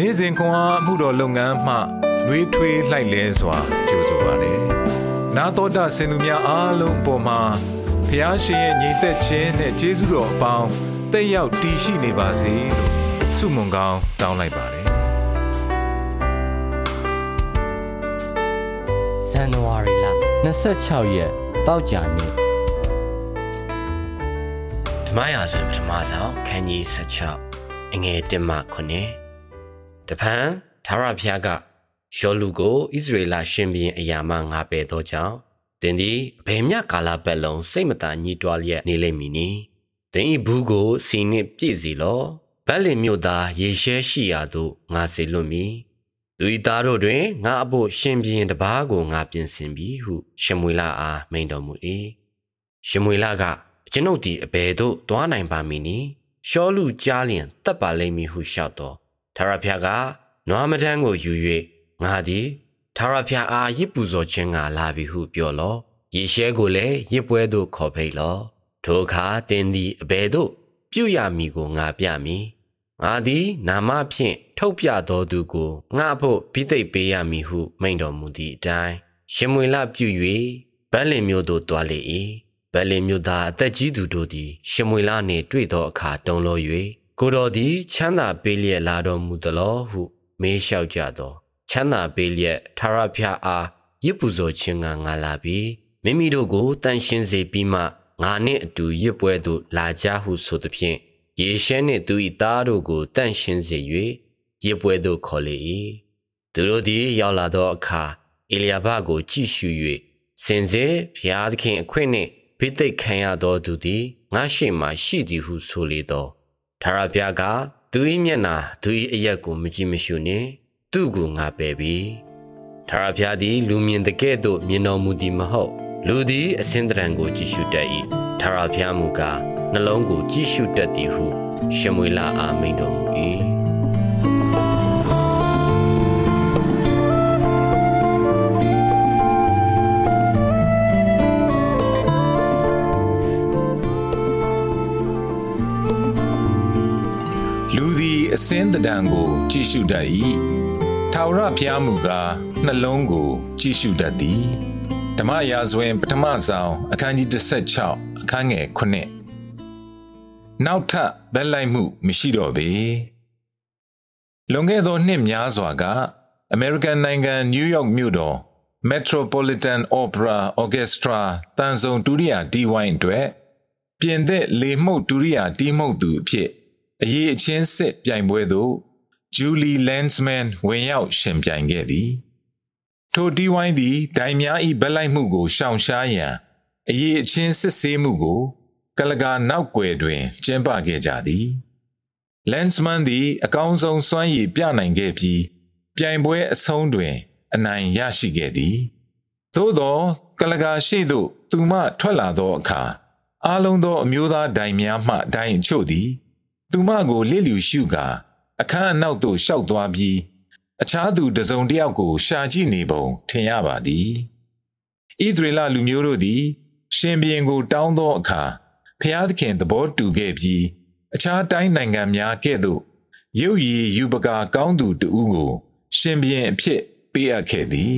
နေ့စဉ်ခွန်အားမှုတော်လုပ်ငန်းမှနှွေးထွေးလှိုက်လဲစွာကြိုဆိုပါရယ်။နာတော်တာစင်သူများအားလုံးပေါ်မှာဖျားရှင်ရဲ့ညီသက်ခြင်းနဲ့ကျေးဇူးတော်အပေါင်းတက်ရောက်တည်ရှိနေပါစေလို့ဆုမွန်ကောင်းတောင်းလိုက်ပါတယ်ဇန်နဝါရီလ26ရက်တောက်ကြနေ့ဓမ္မရာဆိုရင်ပထမဆုံးခန်းကြီး16အငယ်1မှ9 တဖန်သာရဖျားကယောလူကိုဣသရေလရှင်ဘီရင်အရာမှငါပယ်သောကြောင့်သင်သည်ဘယ်မျှကာလပတ်လုံးစိတ်မသာညှိတွားလျက်နေလိမ့်မည်နီသင်ဤဘူးကိုစီနှင့်ပြည့်စီလောဗက်လင်မြို့သားရေရှဲရှိရာသို့ငါစေလွတ်မည်လူဤသားတို့တွင်ငါအဖို့ရှင်ဘီရင်တပားကိုငါပြင်ဆင်ပြီဟုရှမွေလအားမိန်တော်မူ၏ရှမွေလကကျွန်ုပ်သည်အဘယ်သို့သွားနိုင်ပါမည်နည်းရှောလူကြားလျင်တက်ပါလိမ့်မည်ဟုလျှောက်တော် ထာရဖျားကနွားမတန်းကိုယူ၍ငါသည်ထာရဖျားအားရစ်ပူဇော်ခြင်းကလာပြီဟုပြောလော့ယေရှဲကိုလည်းရစ်ပွဲသို့ခေါ်ဖိတ်လော့ထိုအခါတင်းသည်အဘယ်သို့ ပြုရမည်ကိုငါပြမည်ငါသည်နာမဖြင့်ထုတ်ပြတော်သူကိုငါဖို့ပြိသိက်ပေးရမည်ဟု မိန့်တော်မူသည့်အတိုင်းရှင်မွေလပြု၍ဗက်လင်မျိုးသို့တွားလေ၏ဗက်လင်မျိုးသားအသက်ကြီးသူတို့သည်ရှင်မွေလနှင့်တွေ့သောအခါတုံလို့၍ ကိုတော်သည်ချမ်းသာပေးလျက်လာတော်မူသလောဟု မေးလျှောက်ကြသောချမ်းသာပေးလျက်ထာရဖျားအားရစ်ပူဇော်ခြင်းကငါလာပြီမိမိတို့ကိုတန်ရှင်းစေပြီးမှငါနှင့်အတူရစ်ပွဲသို့လာကြဟုဆိုသဖြင့်ယေရှဲနှင့်သူ၏သားတို့ကိုတန့်ရှင်းစေ၍ရစ်ပွဲသို့ခေါ်လေ၏သူတို့သည်ရောက်လာသောအခါအေလျာဘကိုကြည့်ရှု၍စင်စေဘုရားသခင်အခွင့်နှင့်ဖိသိက်ခံရသောသူသည်ငါရှိမှရှိသည်ဟုဆိုလေသော ထာရဘုရားကသူ၏မျက်နာသူ၏အရက်ကိုမကြည့်မရှုနှင့်သူ့ကိုငါပယ်ပြီထာရဘုရားသည်လူမြင်တကဲ့သို့မြင်တော်မူသည်မဟုတ် လူသည်အစင်တရံကိုကြည့်ရှုတတ်၏ထာရဘုရားမူကားနှလုံးကိုကြည့်ရှုတတ်သည်ဟုရှမွေလအာမိန်တော်မူ၏ သည်အစင်းတဒံကို ကြည့်ရှုတတ်၏ထာဝရဘုရားမူကားနှလုံးကို ကြည့်ရှုတတ်သည်ဓမ္မရာဇဝင် ပထမဆောင် အခန်းကြီး16အခန်းငယ်9နောက်ထပ်ဗက်လိုက်မှု မရှိတော့ပေလွန်ခဲ့သောနှစ်များစွာကအမေရိကန်နိုင်ငံနယူးယောက်မြို့တော် Metropolitan Opera Orchestra တန်ဆုံဒုတိယဒီဝိုင်းအတွက်ပြင်သစ်လေမှုတ်ဒုတိယတီးမှုတ်သူအဖြစ် အရေးအချင်းစစ်ပြိုင်ပွဲသို့ Julie Landsman ဝင်ရောက်ရှင်ပြိုင်ခဲ့သည်ထိုဒီဝိုင်းသည်ဒိုင်များ၏ဗက်လိုက်မှုကိုရှောင်ရှားရန်အရေးအချင်းစစ်ဆေးမှုကို ကလကာနောက်ွယ်တွင်ကျင်းပခဲ့ကြသည် Landsman သည် အကောင်းဆုံးစွမ်းရည်ပြနိုင်ခဲ့ပြီးပြိုင်ပွဲအဆုံးတွင် အနိုင်ရရှိခဲ့သည်သို့သော ကလကာရှိသို့ သူမထွက်လာသောအခါအားလုံးသောအမျိုးသားဒိုင်များမှဒိုင်အချို့သည် သူမကိုလစ်လျူရှုကာအခန်းအနောက်သို့ရှောက်သွားပြီးအခြားသူတစုံတစ်ယောက်ကို ရှာကြည့်နေပုံထင်ရပါသည်ဣသရေလလူမျိုးတို့သည် ရှင်ဘုရင်ကို တောင်းသောအခါဖျားသခင်သဘောတူခဲ့ပြီးအခြားတိုင်းနိုင်ငံများကဲ့သို့ရုပ်ရည်ယူပကာကောင်းသူတဦးကို ရှင်ဘုရင်အဖြစ် ပေးအပ်ခဲ့သည်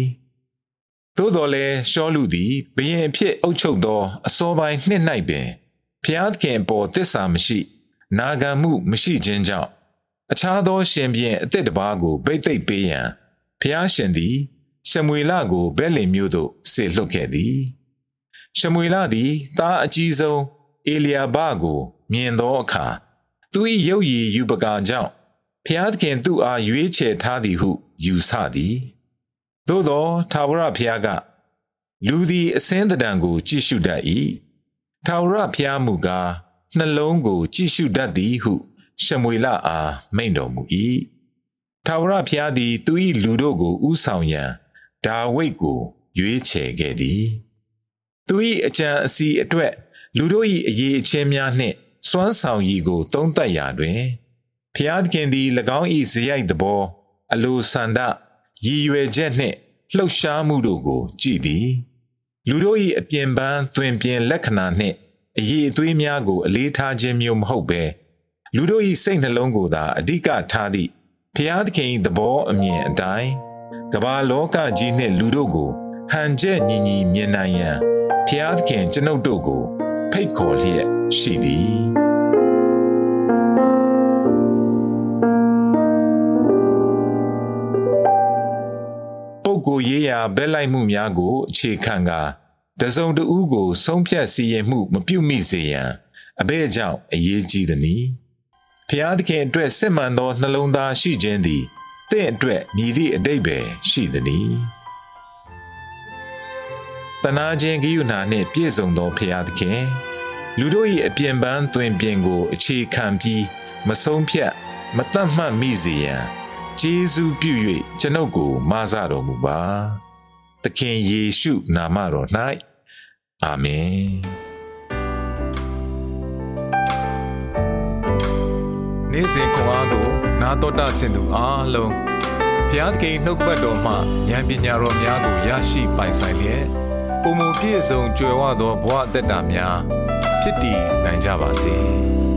သို့တော်လည်းရှောလူသည်ဘုရင်အဖြစ်အုပ်ချုပ်သောအစောပိုင်းနှစ်၌ပင်ဖျားသခင်ပေါ်တစ္ဆာမရှိ နာဂံမှုမရှိခြင်းကြောင့်အခြားသောရှင်ပြန်အသက်တပါးကိုဗိတ်သိက်ပေးရန်ဖျားရှင်သည်ရှမွေလကိုဘဲလင်မြို့သို့ဆေလွှတ်ခဲ့သည်ရှမွေလသည်သားအကြီးဆုံးအေလျာဘကို မြင်သောအခါသူ၏ရုပ်ရည်ယူပကာကြောင့်ဖျားသခင်သူ့အားရွေးချယ်ထားသည်ဟုယူဆသည်သို့သောထာဝရဘုရားက လူသည်အစင်းတံကိုကြည့်ရှုတတ်၏ထာဝရဘုရားမူကား နှလုံးကို ကြည့်ရှုတတ်သည်ဟုရှမွေလအားမိန့်တော်မူ၏ထာဝရဘုရားသည်သူ၏လူတို့ကိုဥဆောင်ရန်ဒါဝိဒ်ကို ရွေးချယ်ခဲ့သည်သူ၏အကြံအစီအတွက် လူတို့၏အရေးအချင်းများနှင့်စွမ်းဆောင်ရည်ကို သုံးသပ်ရာတွင်ဖျားသခင်သည်၎င်း၏ဇယိုက်သဘော အလိုဆန္ဒရည်ရွယ်ချက်နှင့်လှုပ်ရှားမှုတို့ကို ကြည်သည် လူတို့၏အပြင်ပန်းတွင်ပြင်လက္ခဏာနှင့် အရေးအသွေးများကိုအလေးထားခြင်းမျိုးမဟုတ်ဘဲလူတို့၏စိတ်နှလုံးကိုသာအဓိကထားသည့်ဖဖျားသခင်၏သဘောအမြင်အတိုင်းကမ္ဘာလောကကြီးနှင့်လူတို့ကိုဟန်ချက်ညီညီမြင်နိုင်ရန်ဖျားသခင်ကျွန်ုပ်တို့ကိုဖိတ်ခေါ်လျက်ရှိသည်ပုပ်ကိုရေးရာဘက်လိုက်မှုများကိုအခြေခံကာ တစုံတဦးကိုဆုံးဖြတ်စီရင်မှုမပြုမိစေရန်အဘဲကြောင့်အရေးကြီးသည်။ဖျားသခင်အတွက်စစ်မှန်သောနှလုံးသားရှိခြင်းသည်တင့်အတွက်မြည်သည့်အတိတ်ပဲရှိသည်။တနာခြင်းဂိယုဏနှင့်ပြည့်စုံသောဖျားသခင်လူတို့၏အပြင်ပန်းသွင်ပြင်ကို အခြေခံပြီးမဆုံးဖြတ်မတတ်မှတ်မိစေရန်ကျေးဇူးပြု၍ကျွန်ုပ်ကို မဆတော်မူပါ။သခင်ယေရှုနာမတော်၌ အာမင်နေ့စဉ်ခွန်အားကို နာတော်တာဆင်သူအားလုံးဘုရားသခင်နှုတ်ပတ်တော်မှဉာဏ်ပညာတော်များကိုရရှိပိုင်ဆိုင်လျက်ပုံမပြည့်စုံကြွယ်ဝသောဘဝအသက်တာများ ဖြစ်တည်နိုင်ကြပါစေ။